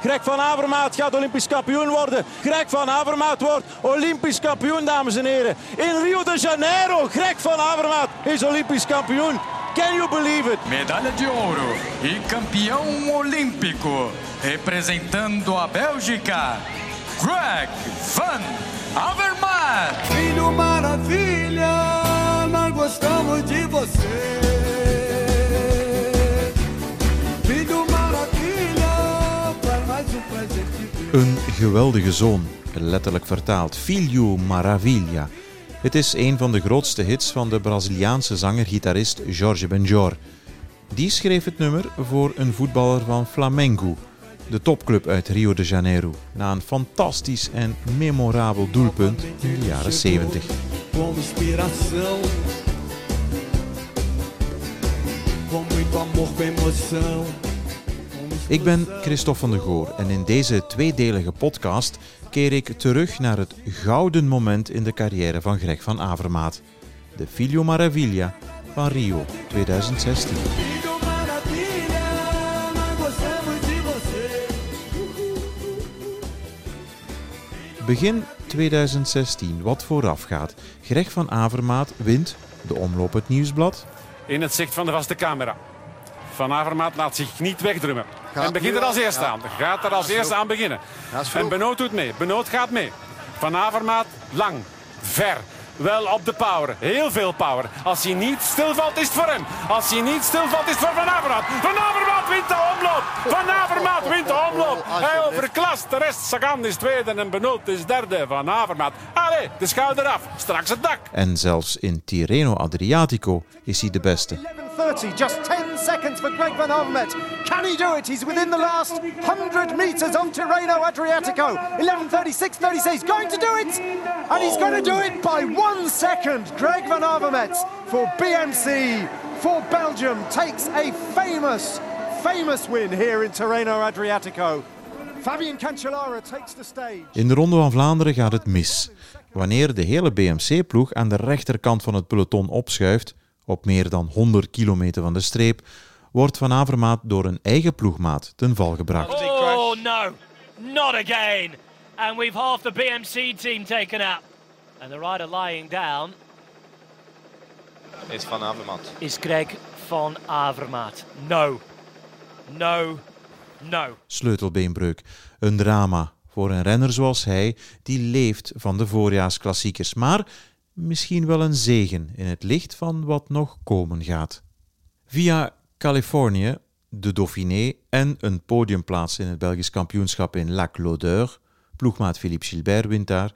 Greg van Avermaat gaat Olympisch kampioen worden. Greg van Avermaat wordt Olympisch kampioen, dames en heren. In Rio de Janeiro, Greg van Avermaat is Olympisch kampioen. Can you believe it? Medalha de ouro e campeão olímpico, representando a Bélgica, Greg van Avermaet. Filho maravilha, nós gostamos de você. Een geweldige zoon, letterlijk vertaald. Filho Maravilha. Het is een van de grootste hits van de Braziliaanse zanger-gitarist Jorge Benjor. Die schreef het nummer voor een voetballer van Flamengo, de topclub uit Rio de Janeiro, na een fantastisch en memorabel doelpunt in de jaren 70. Com muito amor, com emoção. Ik ben Christophe van de Goor en in deze tweedelige podcast keer ik terug naar het gouden moment in de carrière van Greg van Avermaat. De Filho Maravilha van Rio 2016. Filho maravilha, nós gostamos de você. Begin 2016, wat voorafgaat. Greg van Avermaat wint de omloop het nieuwsblad. in het zicht van de vaste camera. Van Avermaat laat zich niet wegdrummen. Gaat en begint er als al, eerste ja. aan. Gaat er als eerste aan beginnen. En Benoot doet mee. Benoot gaat mee. Van Avermaat lang, ver. Wel op de power. Heel veel power. Als hij niet stilvalt, is het voor hem. Als hij niet stilvalt, is het voor Van Avermaat. Van Avermaat wint de omloop. Van Avermaat wint de omloop. Hij overklast. De rest, Sagan is tweede en Benoot is derde. Van Avermaat. Allee, de schouder af. Straks het dak. En zelfs in Tirreno Adriatico is hij de beste. 11.30, just 10 seconds for Greg Van Avermaet. Can he do it? He's within the last 100 metres of Tirreno Adriatico. 11.36, 36, he's going to do it! And he's going to do it by one second. Greg Van Avermaet for BMC, for Belgium, takes a famous, famous win here in Tirreno Adriatico. Fabian Cancellara takes the stage. In de Ronde van Vlaanderen gaat het mis. Wanneer de hele BMC-ploeg aan de rechterkant van het peloton opschuift, op meer dan 100 kilometer van de streep, wordt Van Avermaat door een eigen ploegmaat ten val gebracht. Oh no, not again. And we've half the BMC team taken out. And the rider lying down is Van Avermaet. is Greg van Avermaat. No, no, no. Sleutelbeenbreuk. Een drama voor een renner zoals hij, die leeft van de voorjaarsklassiekers. Maar misschien wel een zegen in het licht van wat nog komen gaat. Via Californië, de Dauphiné en een podiumplaats in het Belgisch kampioenschap in Lac Laudeur, ploegmaat Philippe Gilbert wint daar,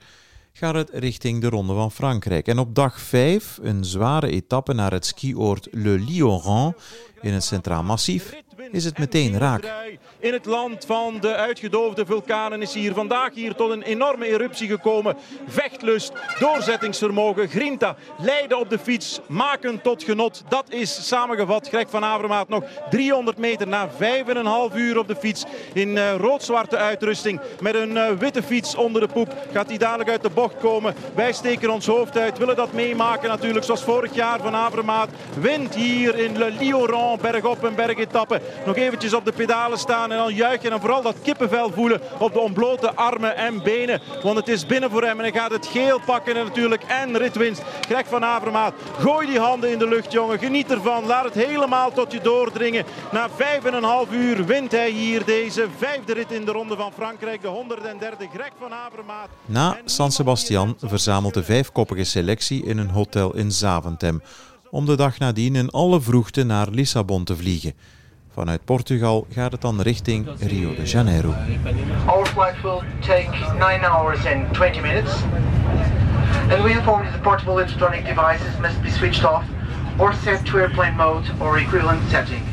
gaat het richting de Ronde van Frankrijk. En op dag 5 een zware etappe naar het skioord Le Lioran in het Centraal Massief is het meteen raak. In het land van de uitgedoofde vulkanen is hier vandaag hier tot een enorme eruptie gekomen. Vechtlust, doorzettingsvermogen, grinta, leiden op de fiets, maken tot genot. Dat is samengevat. Greg van Avermaat nog 300 meter na 5,5 uur op de fiets. In eh, rood-zwarte uitrusting met een eh, witte fiets onder de poep. Gaat hij dadelijk uit de bocht komen. Wij steken ons hoofd uit, willen dat meemaken natuurlijk. Zoals vorig jaar van Avermaat wint hier in Le Lioran bergop en bergetappe. Nog eventjes op de pedalen staan en dan juichen. En vooral dat kippenvel voelen op de ontblote armen en benen. Want het is binnen voor hem en hij gaat het geel pakken en natuurlijk en ritwinst. Greg van Avermaat, gooi die handen in de lucht jongen. Geniet ervan, laat het helemaal tot je doordringen. Na vijf en een half uur wint hij hier deze vijfde rit in de Ronde van Frankrijk. De 103e Greg van Avermaat. Na San Sebastian verzamelt de vijfkoppige selectie in een hotel in Zaventem om de dag nadien in alle vroegte naar Lissabon te vliegen. Vanuit Portugal gaat het dan richting Rio de Janeiro. Our flight will take 9 hours and 20 minutes. And we inform that portable electronic devices must be switched off or set to airplane mode or equivalent setting.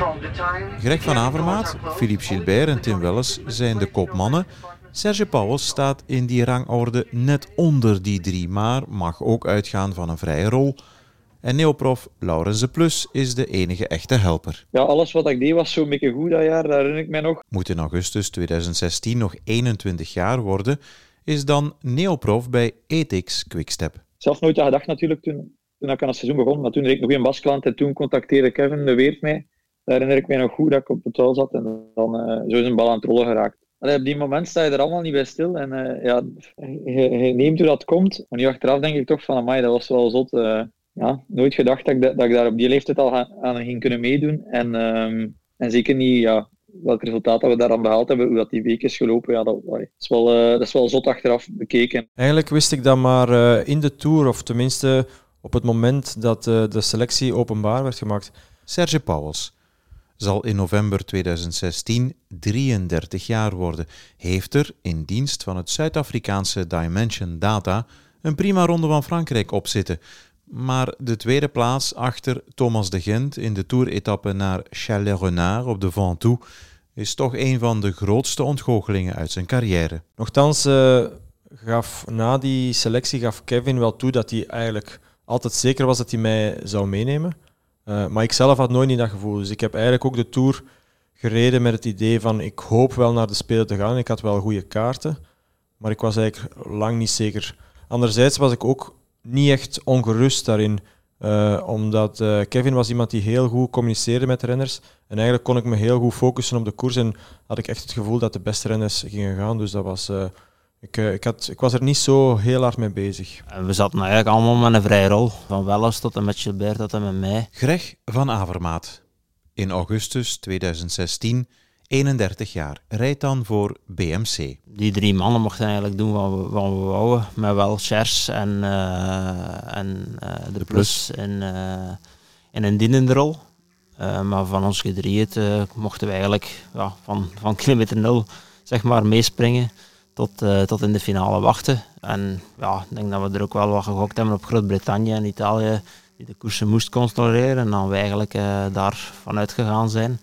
The Greg van Avermaat, Philippe Gilbert en Tim Welles zijn de kopmannen. Serge Pauwels staat in die rangorde net onder die drie, maar mag ook uitgaan van een vrije rol. En neoprof Laurens de Plus is de enige echte helper. Ja, alles wat ik deed was zo'n beetje goed dat jaar, dat herinner ik mij nog. Moet in augustus 2016 nog 21 jaar worden, is dan neoprof bij Ethics Quickstep. Zelf nooit aan gedacht natuurlijk toen, toen ik aan het seizoen begon, maar toen reed ik nog in Baskeland en toen contacteerde Kevin de Weert mij. daar herinner ik mij nog goed dat ik op het touw zat en dan uh, zo is een bal aan het rollen geraakt. Allee, op die moment sta je er allemaal niet bij stil. En uh, ja, je, je, neemt hoe dat komt. Maar nu achteraf denk ik toch van, amai, dat was wel zot. Uh, ja, nooit gedacht dat ik, dat, ik daar op die leeftijd al aan ging kunnen meedoen. En, um, en zeker niet ja, welk resultaat dat we daaraan behaald hebben, hoe dat die week is gelopen. Ja, dat, is wel, uh, dat is wel zot achteraf bekeken. Eigenlijk wist ik dat maar in de Tour, of tenminste op het moment dat de selectie openbaar werd gemaakt. Serge Pauwels zal in november 2016 33 jaar worden, heeft er in dienst van het Zuid-Afrikaanse Dimension Data een prima ronde van Frankrijk op zitten. Maar de tweede plaats achter Thomas de Gent in de toeretappe naar Chalais-Renard op de Ventoux is toch een van de grootste ontgoochelingen uit zijn carrière. Nochtans uh, gaf na die selectie gaf Kevin wel toe dat hij eigenlijk altijd zeker was dat hij mij zou meenemen. Uh, maar ik zelf had nooit niet dat gevoel. Dus ik heb eigenlijk ook de Tour gereden met het idee van ik hoop wel naar de Spelen te gaan. Ik had wel goede kaarten, maar ik was eigenlijk lang niet zeker. Anderzijds was ik ook niet echt ongerust daarin. Uh, omdat uh, Kevin was iemand die heel goed communiceerde met de renners. En eigenlijk kon ik me heel goed focussen op de koers. En had ik echt het gevoel dat de beste renners gingen gaan. Dus dat was, uh, ik, ik, had, ik was er niet zo heel hard mee bezig. En we zaten eigenlijk allemaal met een vrije rol. Van Welles tot en met Gilbert tot en met mij. Greg van Avermaat. In augustus 2016 31 jaar, rijdt dan voor BMC. Die drie mannen mochten eigenlijk doen wat we, wat we wouden, met wel Chers en, uh, en uh, de, de, Plus, plus in, uh, in een dienende rol. maar van ons gedrieën mochten we eigenlijk ja, van, van kilometer nul zeg maar, meespringen tot, tot in de finale wachten. En ja, ik denk dat we er ook wel wat gegokt hebben op Groot-Brittannië en Italië, die de koersen moest controleren. En dan we eigenlijk daar vanuit gegaan zijn.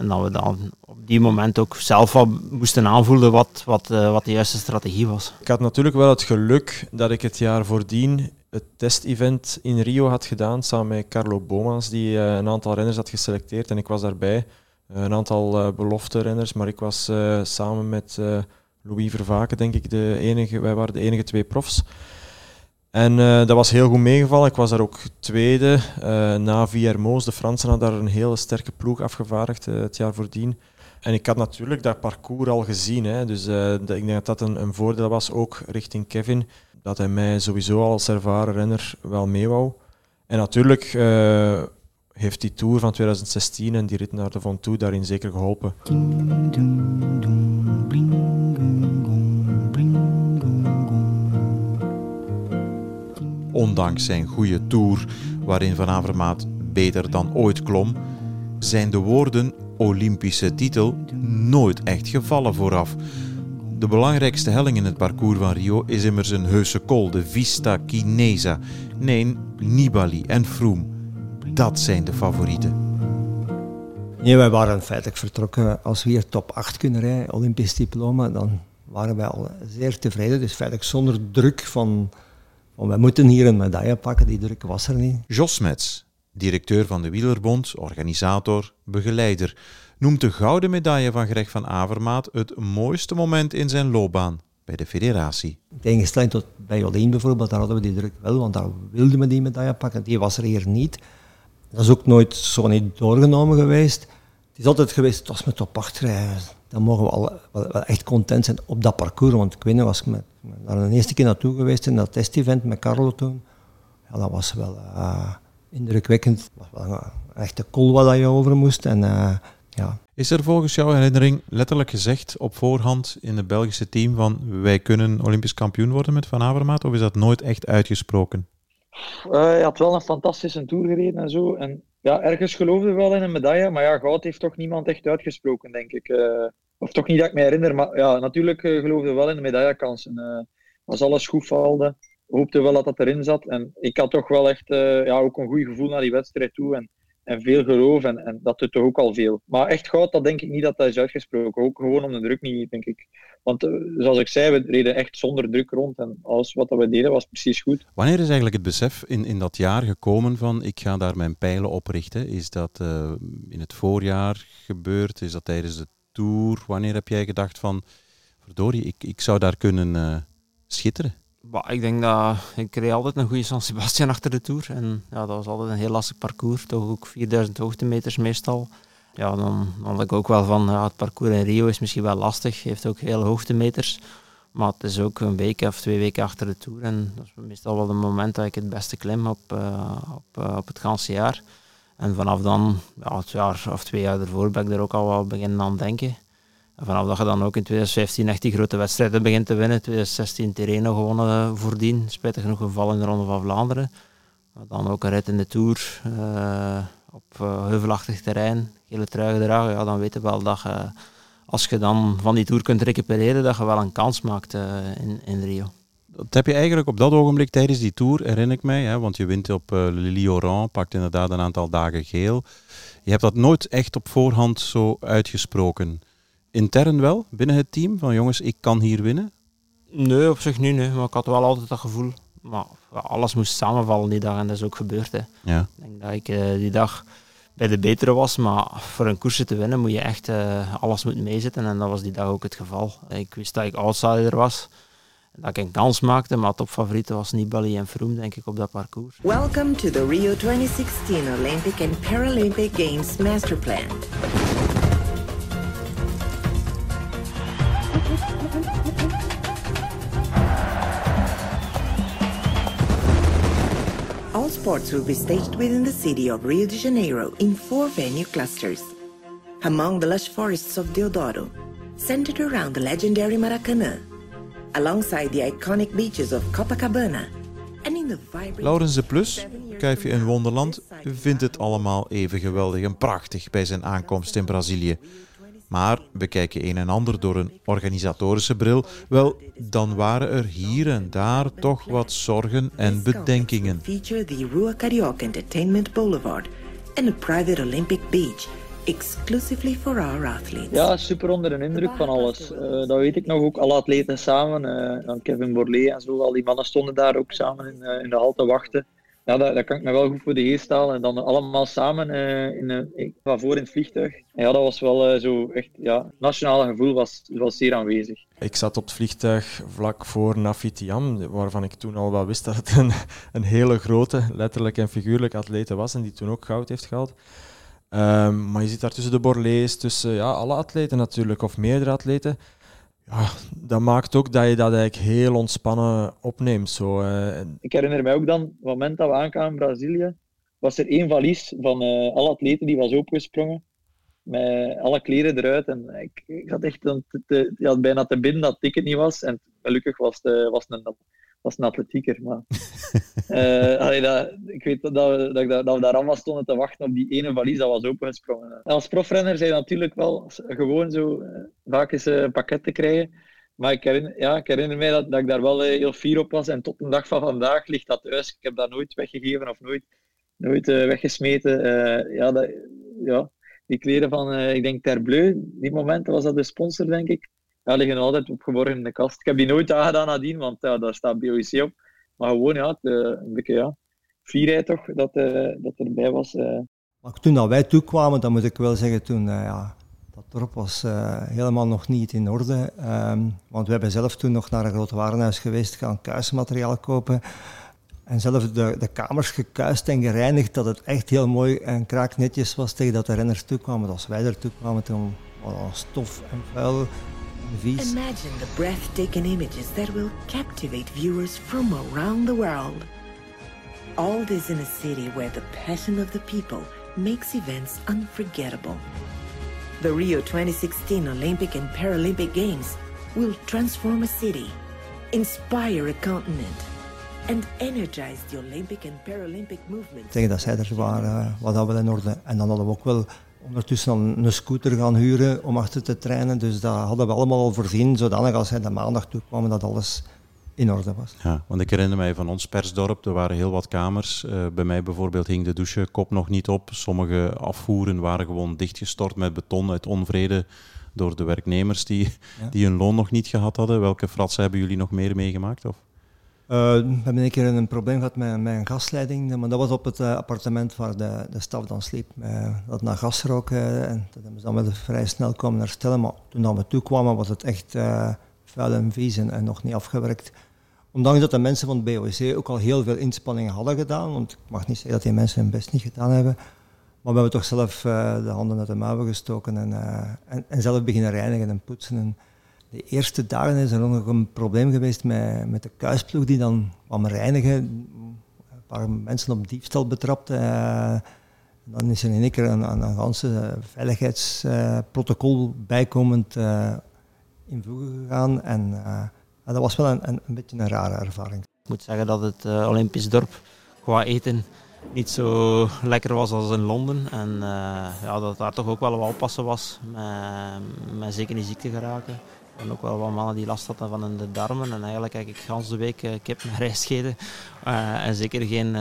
En dat we dan op die moment ook zelf moesten aanvoelen wat, wat, uh, wat de juiste strategie was. Ik had natuurlijk wel het geluk dat ik het jaar voordien het testevent in Rio had gedaan samen met Carlo Bomans, die uh, een aantal renners had geselecteerd. En ik was daarbij. Uh, een aantal belofte renners, maar ik was samen met Louis Vervaken, denk ik, de enige, wij waren de enige twee profs. En uh, dat was heel goed meegevallen. Ik was daar ook tweede. Uh, na Viermoos, de Fransen hadden daar een hele sterke ploeg afgevaardigd uh, het jaar voordien. En ik had natuurlijk dat parcours al gezien. Hè. Dus ik denk dat dat een, een, voordeel was, ook richting Kevin. Dat hij mij sowieso als ervaren renner wel mee wou. En natuurlijk heeft die Tour van 2016 en die rit naar de Ventoux daarin zeker geholpen. Ondanks zijn goede tour, waarin Van Avermaat beter dan ooit klom, zijn de woorden Olympische titel nooit echt gevallen vooraf. De belangrijkste helling in het parcours van Rio is immers een heuse kool, de Vista Chinesa. Nee, Nibali en Froome. Dat zijn de favorieten. Nee, wij waren feitelijk vertrokken als we hier top 8 kunnen rijden, Olympisch diploma, dan waren wij al zeer tevreden. Dus feitelijk zonder druk van we moeten hier een medaille pakken, die druk was er niet. Jos Smets, directeur van de Wielerbond, organisator, begeleider, noemt de gouden medaille van Greg van Avermaat het mooiste moment in zijn loopbaan bij de federatie. In tegenstelling tot bij Jolien bijvoorbeeld, daar hadden we die druk wel, want daar wilden we die medaille pakken. Die was er hier niet. Dat is ook nooit zo niet doorgenomen geweest. Het is altijd geweest, het was met top 8 rijden dan mogen we al wel, echt content zijn op dat parcours. Want ik weet nog, was ik met, daar een eerste keer naartoe geweest in dat testevent met Carlo toen. Ja, dat was wel uh, indrukwekkend. Het was wel een echte kool waar je over moest. En, uh, ja. Is er volgens jouw herinnering letterlijk gezegd op voorhand in het Belgische team van wij kunnen Olympisch kampioen worden met Van Avermaat? Of is dat nooit echt uitgesproken? Uh, hij had wel een fantastische tour gereden en zo. En ja, ergens geloofde wel in een medaille, maar ja, goud heeft toch niemand echt uitgesproken, denk ik. Uh, of toch niet dat ik me herinner, maar ja, natuurlijk uh, geloofde wel in de medaillekansen. Uh, als alles goed valde, hoopte wel dat dat erin zat. En ik had toch wel echt ja, ook een goed gevoel naar die wedstrijd toe. En, en veel geloof, en, en dat doet toch ook al veel. Maar echt goud, dat denk ik niet dat dat is uitgesproken. Ook gewoon om de druk niet, denk ik. Want uh, zoals ik zei, we reden echt zonder druk rond en alles wat we deden was precies goed. Wanneer is eigenlijk het besef in, in dat jaar gekomen van ik ga daar mijn pijlen op richten? Is dat uh, in het voorjaar gebeurd? Is dat tijdens de tour? Wanneer heb jij gedacht van verdorie, ik, ik zou daar kunnen uh, schitteren? Ik denk dat ik kreeg altijd een goede San Sebastian achter de tour. En ja, dat was altijd een heel lastig parcours. Toch ook 4000 hoogtemeters meestal. Ja, dan, dan had ik ook wel van, ja, het parcours in Rio is misschien wel lastig, heeft ook heel hoogtemeters. Maar het is ook een week of twee weken achter de Tour. En dat is meestal wel het moment dat ik het beste klim op, uh, op, uh, op het ganse jaar. En vanaf dan, ja, het jaar of twee jaar ervoor, ben ik er ook al wel beginnen aan denken. Vanaf dat je dan ook in 2015 echt die grote wedstrijden begint te winnen. 2016 Tirreno gewonnen voordien. Spijtig genoeg gevallen in de Ronde van Vlaanderen. Dan ook een rit in de Tour. Uh, op heuvelachtig terrein. Gele trui gedragen. Ja, dan weet je wel dat je, als je dan van die Tour kunt recupereren, dat je wel een kans maakt in, in Rio dat heb je eigenlijk op dat ogenblik tijdens die tour, herinner ik mij, hè, want je wint op uh, Lille-Oran, pakt inderdaad een aantal dagen geel. Je hebt dat nooit echt op voorhand zo uitgesproken. Intern wel, binnen het team, van jongens, ik kan hier winnen? Nee, op zich niet, nee. maar ik had wel altijd dat gevoel. Maar alles moest samenvallen die dag en dat is ook gebeurd. Hè. Ja. Ik denk dat ik uh, die dag bij de betere was, maar voor een koersje te winnen moet je echt uh, alles moeten meezitten en dat was die dag ook het geval. Ik wist dat ik outsider was dat ik een kans maakte, maar topfavorieten was Nibali en Froome, denk ik, op dat parcours. Welcome to the Rio 2016 Olympic and Paralympic Games Masterplan. Sports will be staged within the city of Rio de Janeiro in four venue clusters. Among the lush forests of Deodoro, centered around the legendary Maracanã, alongside the iconic beaches of Copacabana. And in the vibrant Laurens de Plus, kuifje in Wonderland, vindt het allemaal even geweldig en prachtig bij zijn aankomst in Brazilië. Maar bekijk je een en ander door een organisatorische bril, wel, dan waren er hier en daar toch wat zorgen en bedenkingen. Feature the Rua Carioca Entertainment Boulevard and a private Olympic beach exclusively for our athletes. Ja, super onder de indruk van alles. Uh, dat weet ik nog ook, alle atleten samen. Uh, Kevin Borlée en zo, al die mannen stonden daar ook samen in, uh, in de hal te wachten. Ja, dat, dat kan ik me wel goed voor de geest halen. En dan allemaal samen in, in, van voor in het vliegtuig. Ja, dat was wel zo echt, ja, het nationale gevoel was, was zeer aanwezig. Ik zat op het vliegtuig vlak voor Nafitiam, waarvan ik toen al wel wist dat het een, een hele grote, letterlijk en figuurlijk atlete was en die toen ook goud heeft gehaald. Um, maar je zit daar tussen de Borlees, tussen ja, alle atleten natuurlijk, of meerdere atleten. Dat maakt ook dat je dat eigenlijk heel ontspannen opneemt. Zo, uh. Ik herinner mij ook dan, op het moment dat we aankwamen in Brazilië, was er één valies van uh, alle atleten die was opengesprongen. Met alle kleren eruit. En ik, ik had echt ja, bijna te binnen dat het ticket niet was. En gelukkig was het was een was een atletieker. Maar, allee, dat, ik weet dat, dat, dat, dat, we daar allemaal stonden te wachten op die ene valies dat was opengesprongen. En als profrenner zijn natuurlijk wel gewoon zo uh, vaak eens een pakket te krijgen. Maar ik herinner, ja, ik herinner mij dat, dat ik daar wel heel fier op was. En tot de dag van vandaag ligt dat thuis. Ik heb dat nooit weggegeven of nooit, nooit weggesmeten. ja, dat, ja, die kleren van, ik denk Terbleu, die momenten was dat de sponsor, denk ik ja, liggen altijd opgeborgen in de kast. Ik heb die nooit aangedaan nadien, want ja, daar staat BOIC op. Maar gewoon, ja, het, een beetje, ja, fierheid toch, dat, uh, dat erbij was. Uh. Maar toen dat wij toekwamen, dan moet ik wel zeggen, toen, ja, dat dorp was helemaal nog niet in orde. Um, want we hebben zelf toen nog naar een groot warenhuis geweest, gaan kuismateriaal kopen. En zelf de, de kamers gekuist en gereinigd, dat het echt heel mooi en kraaknetjes was tegen dat de renners toekwamen. Als wij er toekwamen, toen was stof en vuil Imagine the breathtaking images that will captivate viewers from around the world. All this in a city where the passion of the people makes events unforgettable. The Rio 2016 Olympic and Paralympic Games will transform a city, inspire a continent, and energize the Olympic and Paralympic movement. Tegen dat zij er waren, was dat wel in orde. En dan hadden we ook wel ondertussen een scooter gaan huren om achter te trainen. Dus dat hadden we allemaal al voorzien, zodanig als hij de maandag toekwamen dat alles in orde was. Ja, want ik herinner mij van ons persdorp, er waren heel wat kamers. Uh, bij mij bijvoorbeeld hing de douchekop nog niet op. Sommige afvoeren waren gewoon dichtgestort met beton uit onvrede door de werknemers die, ja. die hun loon nog niet gehad hadden. Welke fratsen hebben jullie nog meer meegemaakt? Of? Uh, we hebben een keer een probleem gehad met, met een gasleiding, maar dat was op het uh, appartement waar de, de staf dan sliep. Uh, dat naar gas rook en dat hebben ze dan wel vrij snel komen herstellen. Maar toen we toekwamen was het echt vuil en vies en, nog niet afgewerkt. Ondanks dat de mensen van het BOC ook al heel veel inspanningen hadden gedaan, want ik mag niet zeggen dat die mensen hun best niet gedaan hebben. Maar we hebben toch zelf de handen uit de mouwen gestoken en, en, en, zelf beginnen reinigen en poetsen. En de eerste dagen is er nog een probleem geweest met, met de kuisploeg die dan kwam reinigen. Een paar mensen op diefstal betrapt. Uh, dan is er in één keer een, een, veiligheidsprotocol bijkomend in voegen gegaan. En dat was wel een, een, een, beetje een rare ervaring. Ik moet zeggen dat het Olympisch dorp qua eten niet zo lekker was als in Londen. En uh, ja, dat daar toch ook wel wat oppassen was met, met zeker die ziekte geraken. En ook wel wat mannen die last hadden van de darmen. En eigenlijk heb ik de week uh, kip met rijstscheden. Uh, en zeker geen,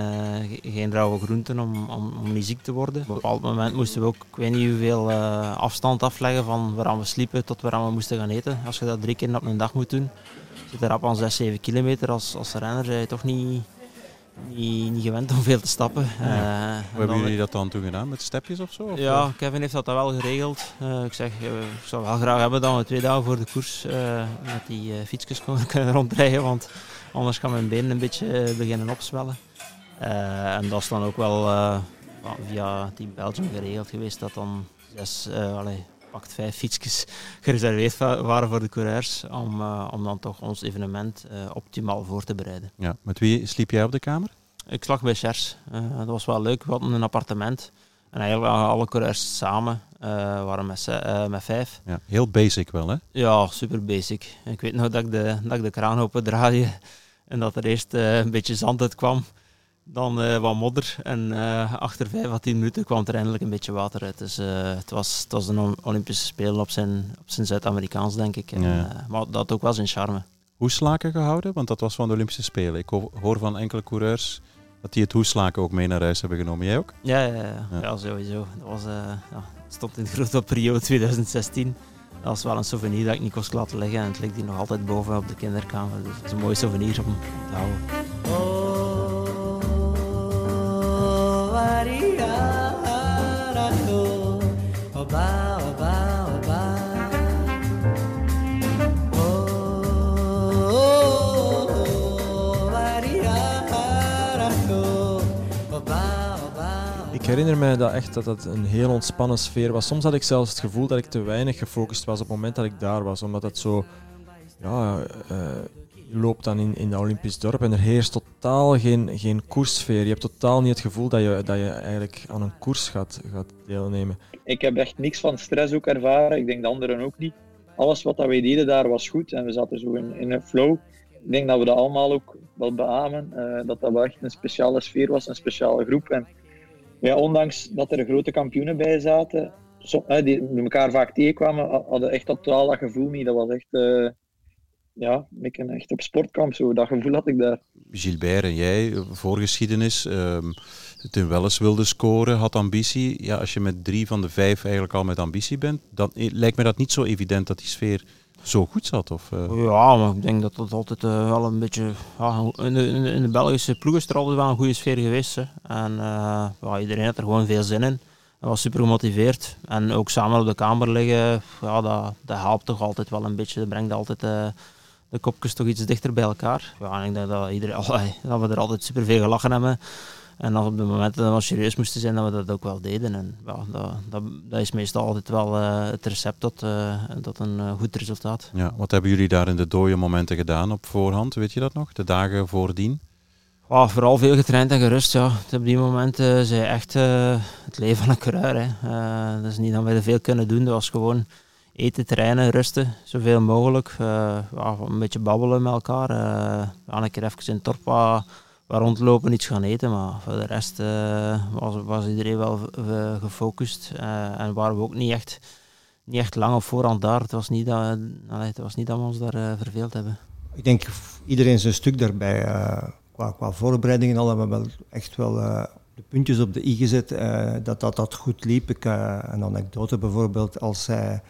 geen rauwe groenten om, om, om, niet ziek te worden. Op een bepaald moment moesten we ook, ik weet niet hoeveel afstand afleggen van waar we sliepen tot waar we moesten gaan eten. Als je dat drie keer op een dag moet doen, zit er op aan 6, 7 kilometer. Als, als renner je toch niet niet, niet gewend om veel te stappen. Uh, Hoe hebben jullie dat dan toen gedaan? Met stepjes of zo? Of ja, eh? Kevin heeft dat wel geregeld. Uh, ik zeg, ik zou wel graag hebben dat we twee dagen voor de koers met die fietsjes kunnen rondrijden, want anders gaan mijn benen een beetje beginnen opzwellen. en dat is dan ook wel via Team Belgium geregeld geweest, dat dan zes, allee, pakt vijf fietsjes gereserveerd waren voor de coureurs, om, uh, om dan toch ons evenement uh, optimaal voor te bereiden. Ja, met wie sliep jij op de kamer? Ik slag bij Chers. Uh, dat was wel leuk. We hadden een appartement. En eigenlijk alle coureurs samen waren met, met vijf. Ja, heel basic wel, hè? Ja, super basic. Ik weet nog dat ik de, dat ik de kraan open draaide en dat er eerst een beetje zand uit kwam. Dan uh, wat modder en uh, achter 5 à 10 minuten kwam er eindelijk een beetje water uit. Dus uh, het, was, het was een Olympische Spelen op zijn, op zijn Zuid-Amerikaans, denk ik. En, ja. maar dat ook wel zijn charme. Hoeslaken gehouden? Want dat was van de Olympische Spelen. Ik hoor van enkele coureurs dat die het hoeslaken ook mee naar huis hebben genomen. Jij ook? Ja, ja, ja. ja. ja sowieso. Dat was, ja, stond in de grote periode 2016. Dat was wel een souvenir dat ik niet kost laten liggen. En het ligt hier nog altijd boven op de kinderkamer. Dus het is een mooi souvenir om te houden. Ik herinner mij dat echt dat het een heel ontspannen sfeer was. Soms had ik zelfs het gevoel dat ik te weinig gefocust was op het moment dat ik daar was, omdat het zo ja, je loopt dan in, in Olympisch dorp en er heerst totaal geen, geen koerssfeer. Je hebt totaal niet het gevoel dat je, dat je eigenlijk aan een koers gaat, gaat deelnemen. Ik heb echt niks van stress ook ervaren. Ik denk de anderen ook niet. Alles wat dat wij deden daar was goed en we zaten zo in, in een flow. Ik denk dat we dat allemaal ook wel beamen. Uh, dat dat wel echt een speciale sfeer was, een speciale groep. En ja, ondanks dat er grote kampioenen bij zaten, so, uh, die elkaar vaak tegenkwamen, hadden echt totaal dat gevoel niet. Dat was echt... Uh, ja, ik ben echt op sportkamp, zo, dat gevoel had ik daar. Gilbert en jij, voorgeschiedenis, um, toen wel eens wilde scoren, had ambitie. Ja, als je met drie van de vijf eigenlijk al met ambitie bent, dan lijkt me dat niet zo evident dat die sfeer zo goed zat. Of, uh... Ja, maar ik denk dat dat altijd uh, wel een beetje... Ja, in, de, in, de, Belgische ploeg is er altijd wel een goede sfeer geweest. Hè. En uh, ja, iedereen had er gewoon veel zin in. Hij was super gemotiveerd. En ook samen op de kamer liggen, ja, dat, dat helpt toch altijd wel een beetje. Dat brengt altijd de kopjes toch iets dichter bij elkaar. Ja, en ik denk dat, iedereen, allee, dat we er altijd super veel gelachen hebben. En als op de momenten dat we serieus moesten zijn, dat we dat ook wel deden. En ja, dat, dat, dat is meestal altijd wel uh, het recept tot, uh, tot een uh, goed resultaat. Ja, wat hebben jullie daar in de dode momenten gedaan op voorhand? Weet je dat nog? De dagen voordien? Vooral veel getraind en gerust. Ja. Op die momenten zei echt het leven van een coureur. Hè. dat is niet dat we er veel kunnen doen. Dat was gewoon eten, trainen, rusten, zoveel mogelijk. Uh, een beetje babbelen met elkaar. Uh, een keer even in waar, rondlopen, iets gaan eten. Maar voor de rest uh, was, was iedereen wel gefocust. en waren we ook niet echt, niet echt lang op voorhand daar. Het was niet dat, het was niet dat we ons daar verveeld hebben. Ik denk iedereen zijn stuk daarbij. qua, qua voorbereidingen al hebben we wel echt wel de puntjes op de i gezet. dat, dat dat goed liep. Ik, een anekdote bijvoorbeeld als zij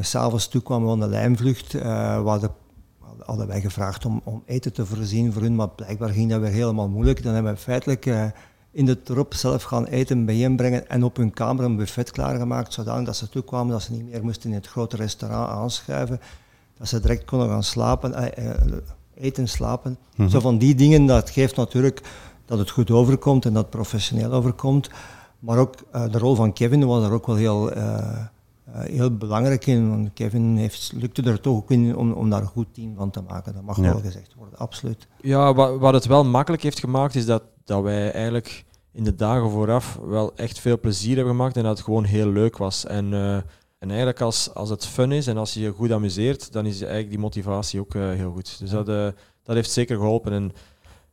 S'avonds toe kwamen we aan de lijnvlucht. Uh, we hadden, hadden wij gevraagd om, om, eten te voorzien voor hun, maar blijkbaar ging dat weer helemaal moeilijk. Dan hebben we feitelijk uh, in de trop zelf gaan eten bijeenbrengen en op hun kamer een buffet klaargemaakt, zodat dat ze toekwamen dat ze niet meer moesten in het grote restaurant aanschuiven, dat ze direct konden gaan slapen, eten, slapen. Mm Zo van die dingen, dat geeft natuurlijk dat het goed overkomt en dat het professioneel overkomt. Maar ook de rol van Kevin was er ook wel heel, heel belangrijk in. Want Kevin heeft, lukte er toch ook in om, om daar een goed team van te maken. Dat mag ja. wel gezegd worden, absoluut. Ja, wat, wat het wel makkelijk heeft gemaakt, is dat, dat wij eigenlijk in de dagen vooraf wel echt veel plezier hebben gemaakt en dat het gewoon heel leuk was. En, uh, en eigenlijk als, als het fun is en als je je goed amuseert, dan is eigenlijk die motivatie ook uh, heel goed. Dus dat, uh, dat heeft zeker geholpen. En,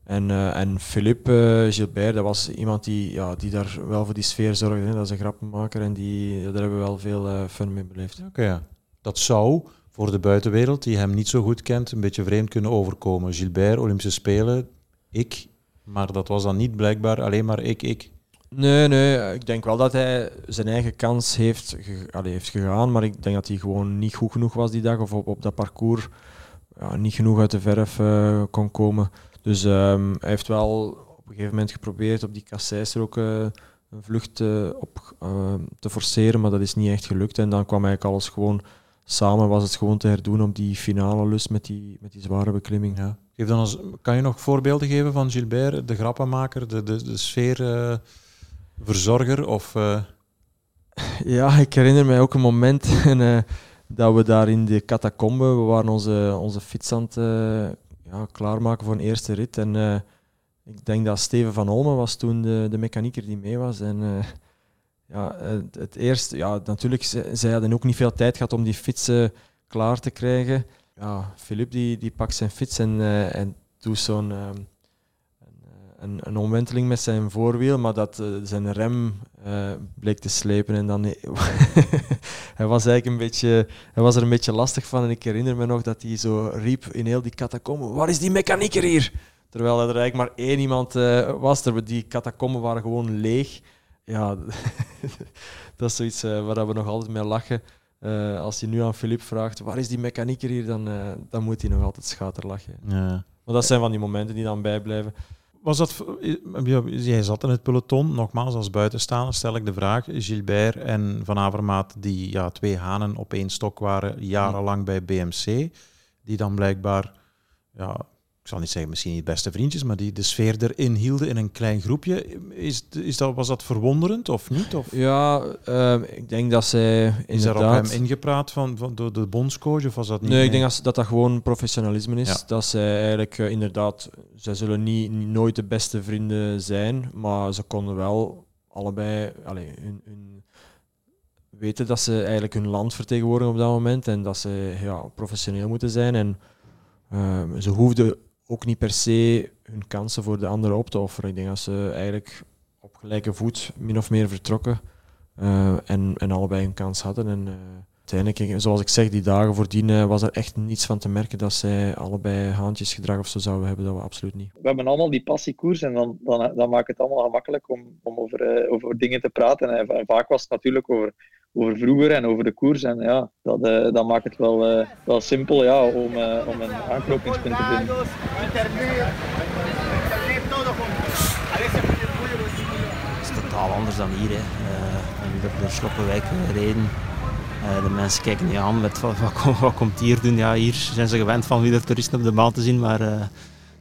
en, en Philippe Gilbert, dat was iemand die, ja, die daar wel voor die sfeer zorgde. Hè. Dat is een grappenmaker en die, daar hebben we wel veel fun mee beleefd. Oké, okay, ja. Dat zou voor de buitenwereld, die hem niet zo goed kent, een beetje vreemd kunnen overkomen. Gilbert, Olympische Spelen, ik maar dat was dan niet blijkbaar alleen maar ik, ik. Nee, nee. Ik denk wel dat hij zijn eigen kans heeft, ge allee, heeft gegaan. Maar ik denk dat hij gewoon niet goed genoeg was die dag. Of op, op dat parcours ja, niet genoeg uit de verf uh, kon komen. Dus um, hij heeft wel op een gegeven moment geprobeerd op die kasseis er ook uh, een vlucht uh, op te forceren. Maar dat is niet echt gelukt. En dan kwam eigenlijk alles gewoon samen. Was het gewoon te herdoen op die finale lus met die, met die zware beklimming. Ja. Geef dan eens, kan je nog voorbeelden geven van Gilbert, de grappenmaker, de, de, de sfeerverzorger? Of. Ja, ik herinner mij ook een moment en, dat we daar in de catacombe, we waren onze, onze fiets aan het ja, klaarmaken voor een eerste rit. En ik denk dat Steven van Olmen was toen de, de mechanieker die mee was. En ja, het, eerste, ja, natuurlijk, zij hadden ook niet veel tijd gehad om die fietsen klaar te krijgen ja, Filip die, die pakt zijn fiets en, uh, en doet zo'n uh, een, een omwenteling met zijn voorwiel, maar dat uh, zijn rem bleek te slepen. En dan hij was eigenlijk een beetje, hij was er een beetje lastig van. En ik herinner me nog dat hij zo riep in heel die catacomben: Waar is die mechanieker hier? Terwijl er eigenlijk maar één iemand was. Die catacomben waren gewoon leeg. Ja, dat is zoiets waar we nog altijd mee lachen. Uh, als je nu aan Filip vraagt, waar is die mechanieker hier, dan, uh, dan moet hij nog altijd schaterlachen. Ja. Maar dat zijn van die momenten die dan bijblijven. Was dat, jij zat in het peloton, nogmaals als buitenstaander stel ik de vraag. Gilbert en Van Avermaat, die ja, twee hanen op één stok waren jarenlang bij BMC, die dan blijkbaar ja, ik zal niet zeggen misschien niet beste vriendjes, maar die de sfeer erin hielden in een klein groepje. Is, is dat, was dat verwonderend of niet? Of? Ja, uh, ik denk dat zij inderdaad... Is er op hem ingepraat van, van, door de bondscoach of was dat niet? Nee, ik denk dat, dat dat gewoon professionalisme is. Dat zij eigenlijk uh, inderdaad... Zij zullen niet, nooit de beste vrienden zijn, maar ze konden wel allebei allez, hun, hun weten dat ze eigenlijk hun land vertegenwoordigen op dat moment en dat ze ja, professioneel moeten zijn. En uh, ze hoefden ook niet per se hun kansen voor de anderen op te offeren. Ik denk dat ze eigenlijk op gelijke voet min of meer vertrokken uh, en, en allebei een kans hadden. En, uh, uiteindelijk, zoals ik zeg, die dagen voordien uh, was er echt niets van te merken dat zij allebei haantjesgedrag of zo zouden hebben. Dat we absoluut niet. We hebben allemaal die passiekoers en dan, dan, dan maakt het allemaal gemakkelijk om, om over, over dingen te praten. En vaak was het natuurlijk over over vroeger en over de koers. En ja, dat, uh, dat maakt het wel, uh, wel simpel ja, om, uh, om een aanknopingspunt te vinden. Het is totaal anders dan hier. Hè. Door Sloppenwijk reden. de mensen kijken je aan met wat, wat, komt hier doen. Ja, hier zijn ze gewend van weer toeristen op de baan te zien, maar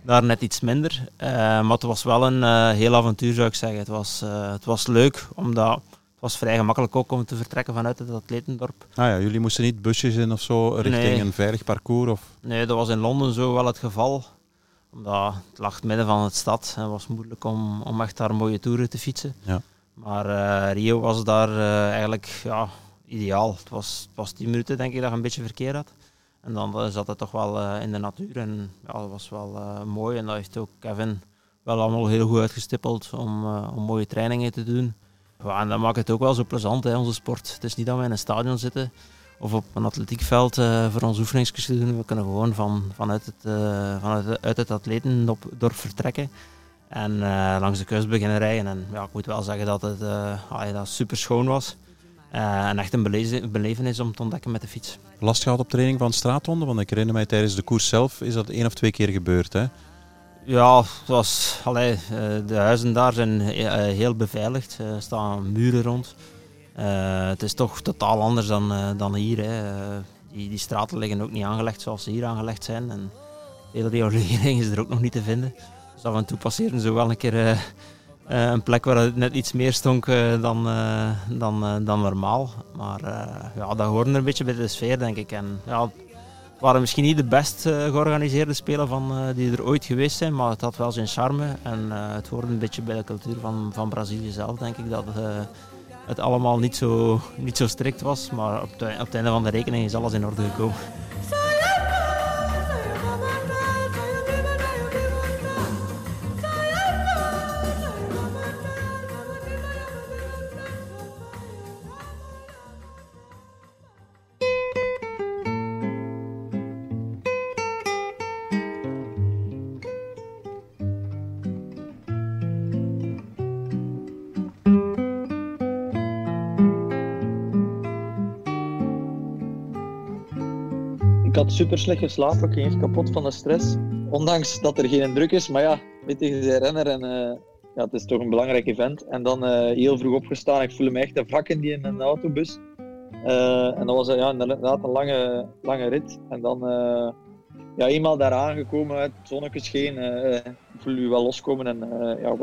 daar net iets minder. maar het was wel een heel avontuur zou ik zeggen. Het was, het was leuk, omdat was vrij gemakkelijk ook om te vertrekken vanuit het atletendorp. Ah ja, jullie moesten niet busjes in of zo richting een veilig parcours? Of? Nee, dat was in Londen zo wel het geval. Omdat het lag midden van het stad en het was moeilijk om, om echt daar mooie toeren te fietsen. Ja. Maar uh, Rio was daar uh, eigenlijk ja, ideaal. Het was, het was tien minuten denk ik dat je een beetje verkeer had. En dan zat het toch wel in de natuur en ja, dat was wel mooi. En dat heeft ook Kevin wel allemaal heel goed uitgestippeld om, om mooie trainingen te doen. Ja, en dat maakt het ook wel zo plezant, hè, onze sport. Het is niet dat we in een stadion zitten of op een atletiekveld uh, voor onze oefeningsjes doen. We kunnen gewoon van, vanuit, het, uh, vanuit uit het atletendorp vertrekken en uh, langs de kust beginnen rijden. En ja, ik moet wel zeggen dat het ah, dat super schoon was. en echt een belevenis om te ontdekken met de fiets. Last gehad op training van straathonden? Want ik herinner mij tijdens de koers zelf is dat één of twee keer gebeurd. Hè? Ja, zoals, allee, eh, de huizen daar zijn eh, heel beveiligd. Er staan muren rond. Het is toch totaal anders dan, dan hier. Hè. die, die straten liggen ook niet aangelegd zoals ze hier aangelegd zijn. En hele riolering is er ook nog niet te vinden. Dus af en toe passeren ze wel een keer Eh, een plek waar het net iets meer stonk eh, dan, eh, dan, eh, dan normaal. Maar eh, ja, dat hoorde er een beetje bij de sfeer, denk ik. En, ja, waren misschien niet de best eh, georganiseerde spelen van, eh, die er ooit geweest zijn, maar het had wel zijn charme. En eh, het hoorde een beetje bij de cultuur van, van Brazilië zelf, denk ik, dat het allemaal niet zo, niet zo strikt was. Maar op, de, op het einde van de rekening is alles in orde gekomen. Super slecht geslapen, ik ging kapot van de stress. Ondanks dat er geen druk is, maar ja, weet je, je renner en eh, ja, het is toch een belangrijk event. En dan eh, heel vroeg opgestaan, ik voelde me echt een wrak in die in een autobus. Eh, en dat was ja, inderdaad een lange, lange rit. En dan ja, eenmaal daar aangekomen, het zonnetje scheen, voel je wel loskomen en ja,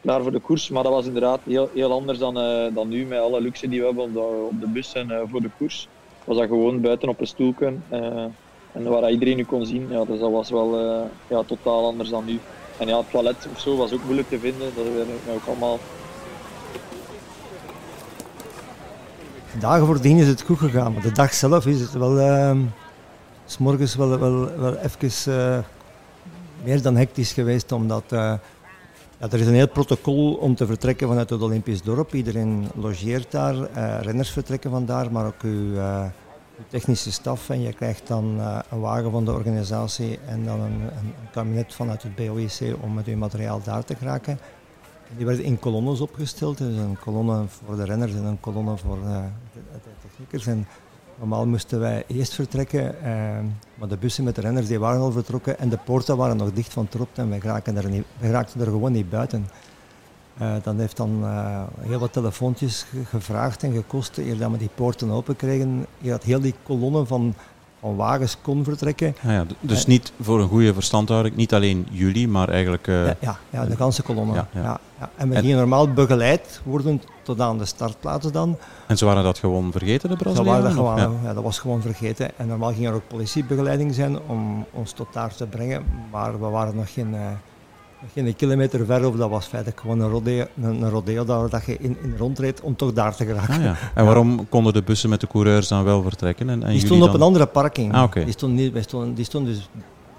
klaar voor de koers. Maar dat was inderdaad heel, heel anders dan, dan nu, met alle luxe die we hebben op de, op de bus en voor de koers was dat gewoon buiten op een stoelje. eh, en waar iedereen u kon zien. Ja, dus dat was wel eh, ja, totaal anders dan nu. En ja, het toilet of zo was ook moeilijk te vinden. Dat hebben we ook allemaal. Dagen voordien is het goed gegaan, maar de dag zelf is het wel. ehm, s morgens wel, wel, wel even eh, meer dan hectisch geweest, omdat. Ja, er is een heel protocol om te vertrekken vanuit het Olympisch dorp. Iedereen logeert daar, eh, renners vertrekken vandaar, maar ook uw, eh, uw technische staf. En je krijgt dan eh, een wagen van de organisatie en dan een, een, kabinet vanuit het BOIC om met uw materiaal daar te geraken. Die werden in kolonnes opgesteld, dus een kolonne voor de renners en een kolonne voor de, de techniekers. En normaal moesten wij eerst vertrekken, eh, maar de bussen met de renners die waren al vertrokken en de poorten waren nog dicht van Trop en wij raakten er, raakten er gewoon niet buiten. Eh, dat heeft dan eh, heel wat telefoontjes ge- gevraagd en gekost eer dat we die poorten open kregen. Je had heel die kolonnen van, van wagens kon vertrekken. Ah ja, d- dus Eh, niet voor een goede verstandhouding, niet alleen jullie, maar eigenlijk... eh, Ja, ja, ja, de ganse kolonne. Ja, Ja, En we En- gingen normaal begeleid worden tot aan de startplaats dan. En ze waren dat gewoon vergeten, de Brazilianen? waren dat, gewoon, ja. ja. dat was gewoon vergeten. En normaal ging er ook politiebegeleiding zijn om ons tot daar te brengen. Maar we waren nog geen, eh, geen kilometer ver of dat was feitelijk gewoon een rodeo, een, een rodeo daar dat je in, in rondreed om toch daar te geraken. Ah, ja. En waarom konden de bussen met de coureurs dan wel vertrekken? En, en Die stonden op een andere parking. Ah, die, stonden niet, wij stonden, die stonden dus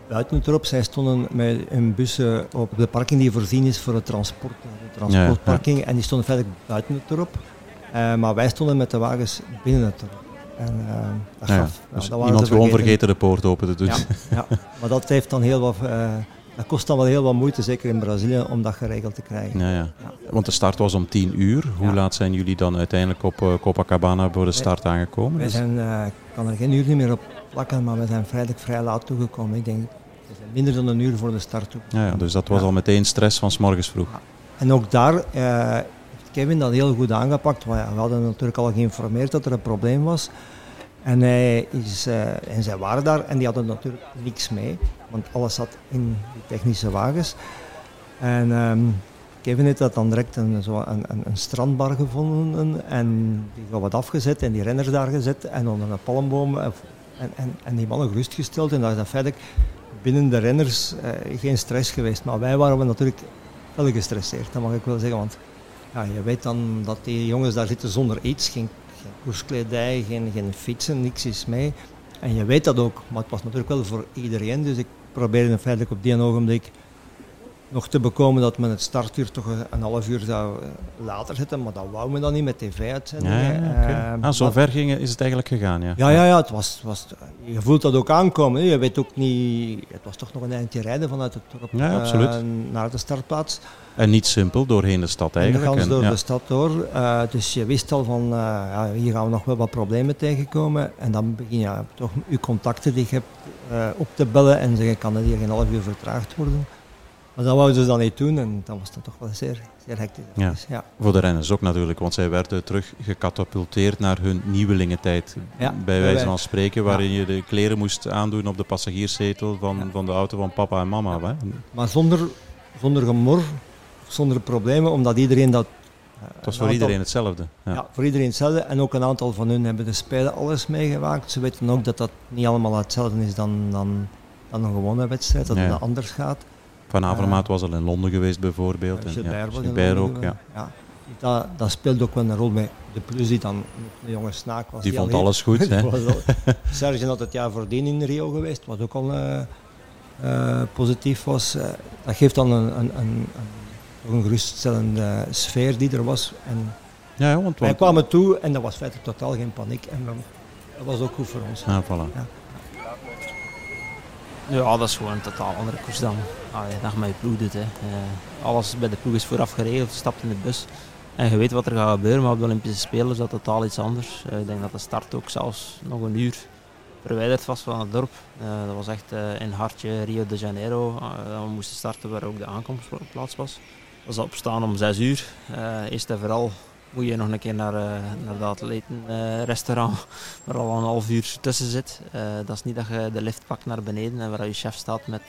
buiten het erop. Zij stonden met hun bussen op de parking die voorzien is voor het transport, de transportparking. En die stonden feitelijk buiten het erop. Eh, maar wij stonden met de wagens binnen het erop. En, eh, dat gaf- Dus dat iemand gewoon vergeten de poort open te doen. Ja, ja. maar dat heeft dan heel wat... eh, dat kost dan wel heel wat moeite, zeker in Brazilië, om dat geregeld te krijgen. Ja, ja. Want de start was om 10 uur. Hoe Ja. laat zijn jullie dan uiteindelijk op eh, Copacabana voor de start aangekomen? Wij Dus- zijn, eh, ik kan er geen uur niet meer op plakken, maar we zijn vrijdag vrij laat toegekomen. Ik denk, we zijn minder dan een uur voor de start toe. ja, ja, dus dat was al meteen stress van 's morgens vroeg. En ook daar eh, heeft Kevin dat heel goed aangepakt. We hadden natuurlijk al geïnformeerd dat er een probleem was. En, hij is, eh, en zij waren daar en die hadden natuurlijk niks mee, want alles zat in die technische wagens. En ehm, Kevin heeft dat dan direct een, zo een, een, strandbar gevonden en die gewoon wat afgezet en die renners daar gezet en onder een palmboom en, en, en, die mannen gerustgesteld. En dat is dat feitelijk binnen de renners eh, geen stress geweest. Maar wij waren natuurlijk wel gestresseerd, dat mag ik wel zeggen. Want ja, je weet dan dat die jongens daar zitten zonder iets, geen, koerskledij, geen, geen fietsen, niks is mee. En je weet dat ook, maar het was natuurlijk wel voor iedereen. Dus ik probeerde feitelijk op die ogenblik nog te bekomen dat men het startuur toch een, half uur zou eh, later zetten. Maar dat wou men dan niet met Ja, tv-uitzendingen. ja, oké. Eh, ah, zo maar- ver ging, is het eigenlijk gegaan, ja. ja, ja, ja het was, was, je voelt dat ook aankomen. hè. Je weet ook niet, het was toch nog een eindje rijden vanuit het dorp Ja, eh, absoluut. naar de startplaats. En niet simpel doorheen de stad En eigenlijk. En, door ja. de stad door. Eh, dus je wist al van, eh, ja, hier gaan we nog wel wat problemen tegenkomen. En dan begin je toch je contacten die je hebt eh, op te bellen en zeggen, kan het hier geen half uur vertraagd worden? Maar dat wouden ze dan niet doen en dat was dan toch wel zeer, zeer hectisch. Ja. Dus, ja. Voor de renners ook natuurlijk, want zij werden terug gecatapulteerd naar hun nieuwelingentijd. Ja, bij wijze wij- van spreken, waarin je de kleren moest aandoen op de passagierszetel van, van de auto van papa en mama. Hè? Maar zonder, zonder gemor, zonder problemen, omdat iedereen dat... Het was voor iedereen hetzelfde. Ja. ja. voor iedereen hetzelfde. En ook een aantal van hun hebben de spelen alles meegemaakt. Ze weten ook dat dat niet allemaal hetzelfde is dan, dan, dan een gewone wedstrijd, dat het anders gaat. Van Avermaat was al in Londen geweest bijvoorbeeld. En Gilbert, ook, ja. ja. Dat, dat speelt ook wel een rol bij de plus die dan de jonge snaak was. Die, die vond alles goed. Serge had het jaar voordien in Rio geweest, wat ook al uh, uh, positief was. Uh, dat geeft dan een, een, een, een, geruststellende sfeer die er was. En ja, want, wij kwamen toe en dat was feitelijk totaal geen paniek. En dat was ook goed voor ons. Ja, voilà. ja. Ja, dat is gewoon een totaal andere koers dan dat je met je ploeg doet. Hè. Uh, alles bij de ploeg is vooraf geregeld, je stapt in de bus en je weet wat er gaat gebeuren. Maar op de Olympische Spelen is dat totaal iets anders. Uh, ik denk dat de start ook zelfs nog een uur verwijderd was van het dorp. Uh, dat was echt in hartje Rio de Janeiro. we moesten starten waar ook de aankomstplaats was. Dat was opstaan om 6 uur. eerst en vooral moet je nog een keer naar, uh, naar dat atletenrestaurant uh, waar al een half uur tussen zit. Uh, dat is niet dat je de lift pakt naar beneden en waar je chef staat met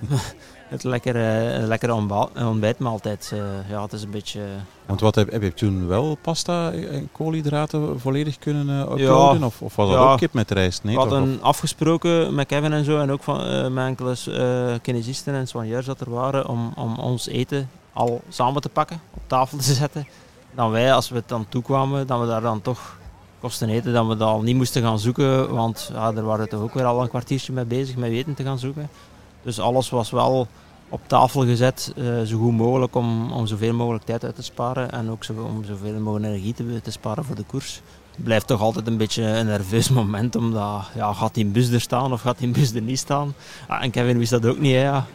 het lekkere, lekkere ontbijtmaaltijd. ja, het is een beetje... Want wat heb, heb je toen wel pasta en koolhydraten volledig kunnen uploaden? Ja, of, of, was dat ja, ook kip met rijst? Nee, we hadden afgesproken met Kevin en zo en ook van, met enkele kinesisten en soigneurs dat er waren om, om ons eten al samen te pakken, op tafel te zetten dan wij, als we het dan toekwamen, dat we daar dan toch kosten eten, dat we dat al niet moesten gaan zoeken, want ja, er waren toch ook weer al een kwartiertje mee bezig met eten te gaan zoeken. Dus alles was wel op tafel gezet, uh, zo goed mogelijk om, om zoveel mogelijk tijd uit te sparen en ook zo, om zoveel mogelijk energie te, te sparen voor de koers. Het blijft toch altijd een beetje een nerveus moment, omdat ja, gaat die bus er staan of gaat die bus er niet staan? Ah, en Kevin wist dat ook niet. Hè, ja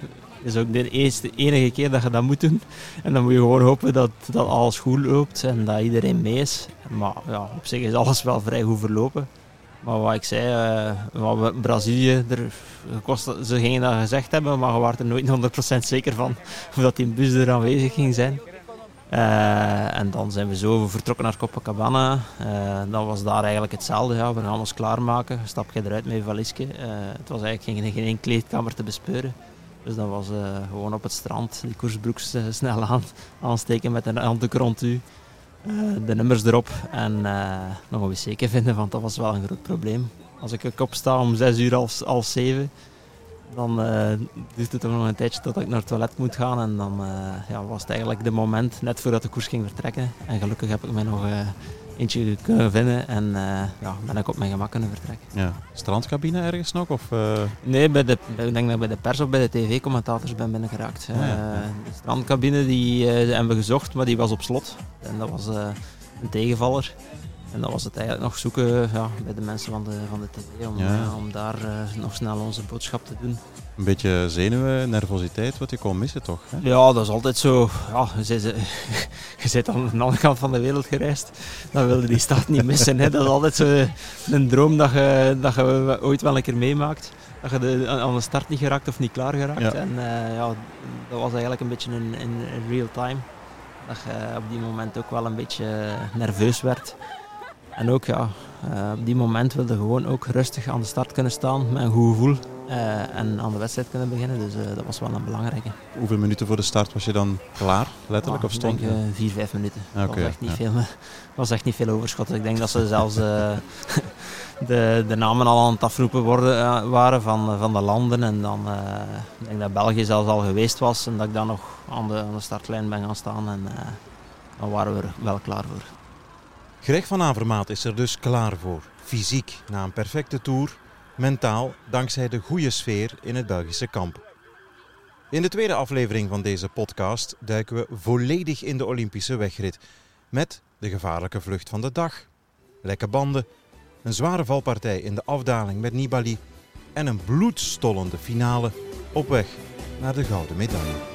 is ook de eerste, enige keer dat je dat moet doen. En dan moet je gewoon hopen dat, dat alles goed loopt en dat iedereen mee is. Maar ja, op zich is alles wel vrij goed verlopen. Maar wat ik zei, uh, wat Brazilië, er, kost, ze gingen dat gezegd hebben, maar we waren er nooit 100% zeker van of dat die bus er aanwezig ging zijn. Uh, en dan zijn we zo vertrokken naar Copacabana. Uh, dan was daar eigenlijk hetzelfde. Ja. We gaan ons klaarmaken. Stap je eruit met je valiesje. Het was eigenlijk geen, geen kleedkamer te bespeuren. Dus dat was uh, gewoon op het strand die koersbroek uh, snel aan, aansteken met een hand rond u. Uh, de nummers erop en nog een wc vinden, want dat was wel een groot probleem. Als ik opsta om 6 uur als, als 7, dan duurt het nog een tijdje tot ik naar het toilet moet gaan. En dan ja, was het eigenlijk de moment net voordat de koers ging vertrekken. En gelukkig heb ik mij nog eentje kunnen vinden en uh, ja, ben ik op mijn gemak kunnen vertrekken. Ja. Strandcabine ergens nog? Of, uh... Nee, bij de, ik denk dat ik bij de pers of bij de tv-commentators ben binnengeraakt. Ah, ja, ja. de strandcabine die, hebben we gezocht, maar die was op slot. En dat was een tegenvaller. En dan was het eigenlijk nog zoeken ja, bij de mensen van de, van de tv om, om daar nog snel onze boodschap te doen een beetje zenuwen, nervositeit, wat je kon missen toch? Hè? Ja, dat is altijd zo. Ja, je, je zit aan de andere kant van de wereld gereisd, dan wilde die stad niet missen. Hè. Dat is altijd zo een droom dat je, dat je ooit wel een keer meemaakt. Dat je de, aan de start niet geraakt of niet klaar geraakt. Ja. En uh, ja, dat was eigenlijk een beetje in, in real time. Dat je op die moment ook wel een beetje nerveus werd. En ook ja, uh, op die moment wilde gewoon ook rustig aan de start kunnen staan met een goed gevoel. Uh, en aan de wedstrijd kunnen beginnen. Dus uh, dat was wel een belangrijke. Hoeveel minuten voor de start was je dan klaar, letterlijk? Ah, of stond ik denk vier, vijf minuten. Dat was, echt niet ja. veel, was echt niet veel overschot. Ik denk dat ze zelfs de, de namen al aan het afroepen worden, waren van, van de landen. En dan ik denk dat België zelfs al geweest was. En dat ik dan nog aan de, aan de startlijn ben gaan staan. En dan waren we er wel klaar voor. Greg van Avermaat is er dus klaar voor. Fysiek, na een perfecte tour mentaal dankzij de goede sfeer in het Belgische kamp. In de tweede aflevering van deze podcast duiken we volledig in de Olympische wegrit met de gevaarlijke vlucht van de dag, lekke banden, een zware valpartij in de afdaling met Nibali en een bloedstollende finale op weg naar de gouden medaille.